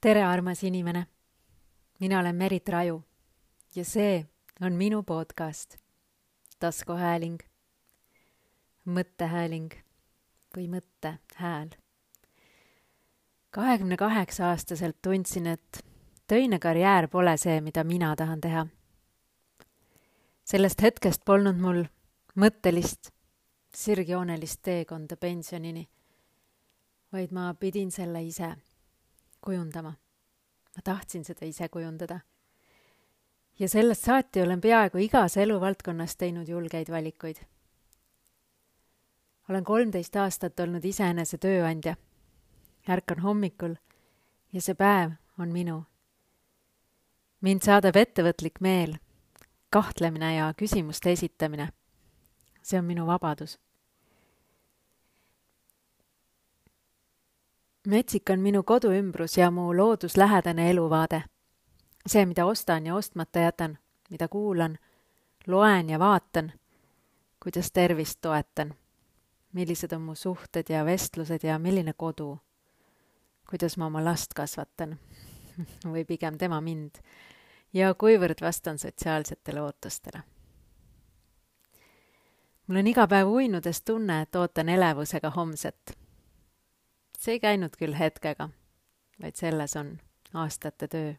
tere, armas inimene. mina olen Merit Raju ja see on minu podcast taskuhääling, mõttehääling või mõttehääl. kahekümne kaheksa aastaselt tundsin, et töine karjäär pole see, mida mina tahan teha. sellest hetkest polnud mul mõttelist sirgjoonelist teekonda pensionini, vaid ma pidin selle ise kujundama. ma tahtsin seda ise kujundada. ja sellest saati olen peaaegu igas eluvaldkonnas teinud julgeid valikuid. olen kolmteist aastat olnud iseenese tööandja. ärkan hommikul ja see päev on minu. mind saadab ettevõtlik meel, kahtlemine ja küsimuste esitamine. see on minu vabadus metsik on minu koduümbrus ja mu looduslähedane eluvaade. see, mida ostan ja ostmata jätan, mida kuulan, loen ja vaatan, kuidas tervist toetan, millised on mu suhted ja vestlused ja milline kodu, kuidas ma oma last kasvatan või pigem tema mind ja kuivõrd vastan sotsiaalsetele ootustele. mul on iga päev uinudes tunne, et ootan elevusega homset see ei käinud küll hetkega, vaid selles on aastate töö.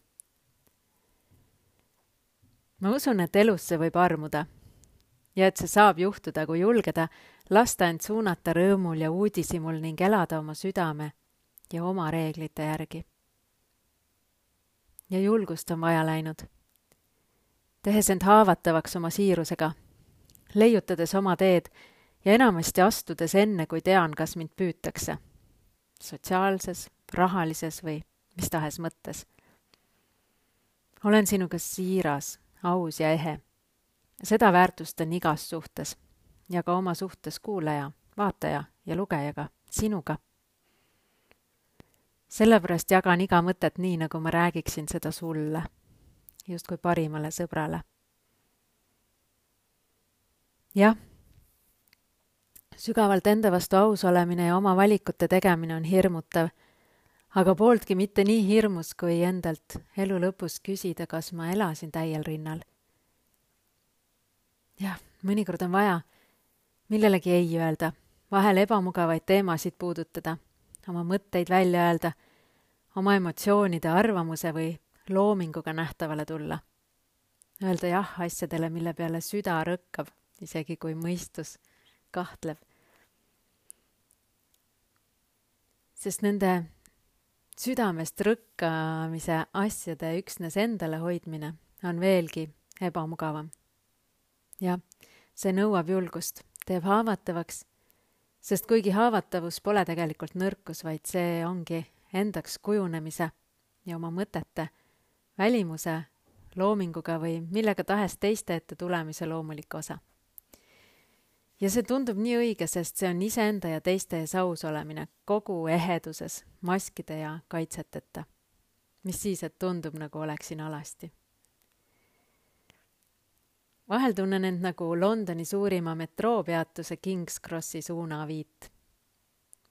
ma usun, et elusse võib armuda ja et see saab juhtuda, kui julgeda lasta end suunata rõõmul ja uudishimul ning elada oma südame ja oma reeglite järgi. ja julgust on vaja läinud. tehes end haavatavaks oma siirusega, leiutades oma teed ja enamasti astudes enne, kui tean, kas mind püütakse sotsiaalses, rahalises või mis tahes mõttes. olen sinuga siiras, aus ja ehe. seda väärtustan igas suhtes ja ka oma suhtes kuulaja, vaataja ja lugejaga, sinuga. sellepärast jagan iga mõtet nii, nagu ma räägiksin seda sulle, justkui parimale sõbrale. jah sügavalt enda vastu aus olemine ja oma valikute tegemine on hirmutav, aga pooltki mitte nii hirmus, kui endalt elu lõpus küsida, kas ma elasin täiel rinnal. jah, mõnikord on vaja millelegi ei öelda, vahel ebamugavaid teemasid puudutada, oma mõtteid välja öelda, oma emotsioonide, arvamuse või loominguga nähtavale tulla. Öelda jah asjadele, mille peale süda rõkkab, isegi kui mõistus kahtleb sest nende südamest rõkkamise asjade üksnes endale hoidmine on veelgi ebamugavam. jah, see nõuab julgust, teeb haavatavaks, sest kuigi haavatavus pole tegelikult nõrkus, vaid see ongi endaks kujunemise ja oma mõtete, välimuse, loominguga või millega tahes teiste ette tulemise loomulik osa ja see tundub nii õige, sest see on iseenda ja teiste ees aus olemine kogu eheduses, maskide ja kaitseteta. mis siis, et tundub, nagu oleksin alasti. vahel tunnen end nagu Londoni suurima metroopeatuse King's Crossi suunaviit.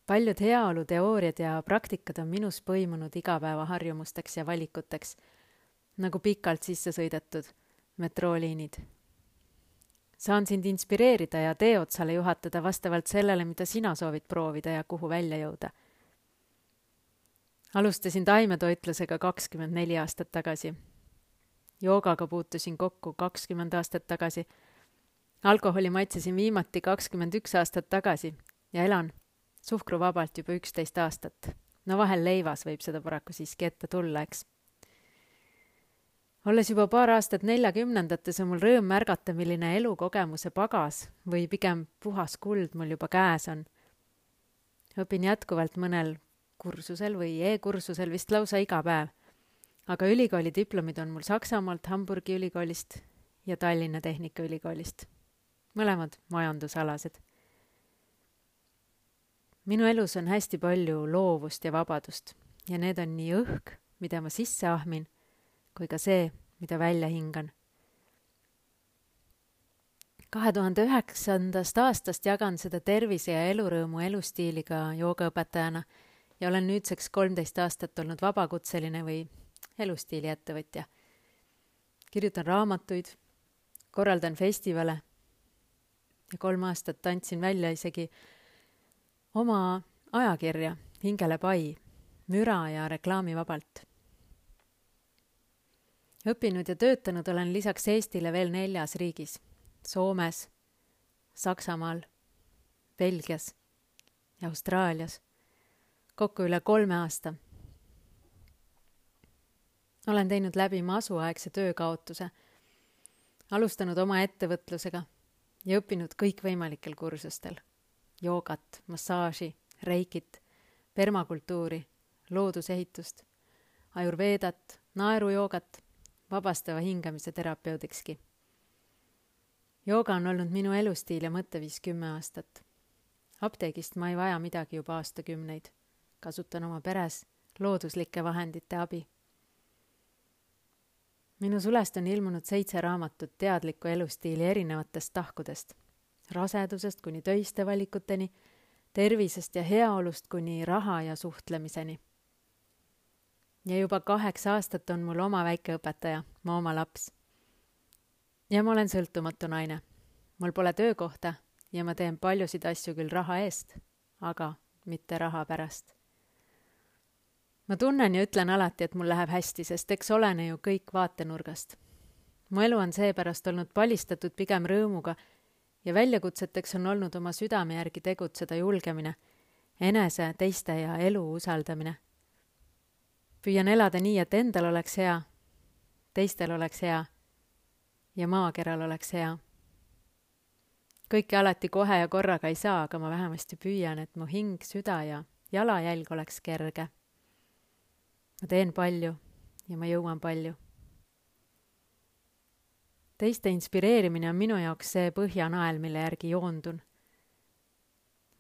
paljud heaoluteooriad ja praktikad on minus põimunud igapäevaharjumusteks ja valikuteks, nagu pikalt sisse sõidetud metrooliinid saan sind inspireerida ja tee otsale juhatada vastavalt sellele, mida sina soovid proovida ja kuhu välja jõuda. alustasin taimetoitlusega kakskümmend neli aastat tagasi. joogaga puutusin kokku kakskümmend aastat tagasi. alkoholi maitsesin viimati kakskümmend üks aastat tagasi ja elan suhkruvabalt juba üksteist aastat. no vahel leivas võib seda paraku siiski ette tulla, eks olles juba paar aastat neljakümnendates, on mul rõõm märgata, milline elukogemuse pagas või pigem puhas kuld mul juba käes on. õpin jätkuvalt mõnel kursusel või e-kursusel vist lausa iga päev. aga ülikooli diplomid on mul Saksamaalt, Hamburgi ülikoolist ja Tallinna Tehnikaülikoolist. mõlemad majandusalased. minu elus on hästi palju loovust ja vabadust ja need on nii õhk, mida ma sisse ahmin kui ka see, mida välja hingan. kahe tuhande üheksandast aastast jagan seda tervise ja elurõõmu elustiiliga joogaõpetajana ja olen nüüdseks kolmteist aastat olnud vabakutseline või elustiiliettevõtja. kirjutan raamatuid, korraldan festivale ja kolm aastat andsin välja isegi oma ajakirja Hingele pai, müra ja reklaamivabalt. Õppinud ja töötanud olen lisaks Eestile veel neljas riigis, Soomes, Saksamaal, Belgias ja Austraalias, kokku üle kolme aasta. olen teinud läbi masuaegse töökaotuse, alustanud oma ettevõtlusega ja õppinud kõikvõimalikel kursustel. joogat, massaaži, reikit, permakultuuri, loodusehitust, ajurveedat, naerujoogat, vabastava hingamise terapeudikski. jooga on olnud minu elustiil ja mõtteviis kümme aastat. apteegist ma ei vaja midagi juba aastakümneid. kasutan oma peres looduslike vahendite abi minu sulest on ilmunud seitse raamatut teadliku elustiili erinevatest tahkudest. rasedusest kuni töiste valikuteni, tervisest ja heaolust kuni raha ja suhtlemiseni. Ja juba kaheksa aastat on mul oma väikeõpetaja, mu oma laps. ja ma olen sõltumatu naine. mul pole töökohta ja ma teen paljusid asju küll raha eest, aga mitte raha pärast ma tunnen ja ütlen alati, et mul läheb hästi, sest eks olene ju kõik vaatenurgast. mu elu on seepärast olnud palistatud pigem rõõmuga ja väljakutseteks on olnud oma südame järgi tegutseda julgemine, enese, teiste ja elu usaldamine. Püüan elada nii, et endal oleks hea, teistel oleks hea ja maakeral oleks hea. kõike alati kohe ja korraga ei saa, aga ma vähemasti püüan, et mu hing, süda ja jalajälg oleks kerge ma teen palju ja ma jõuan palju. teiste inspireerimine on minu jaoks see põhjanael, mille järgi joondun.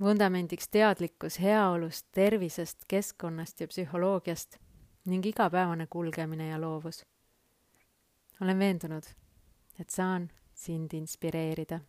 vundamendiks teadlikkus heaolust, tervisest, keskkonnast ja psühholoogiast ning igapäevane kulgemine ja loovus. olen veendunud, et saan sind inspireerida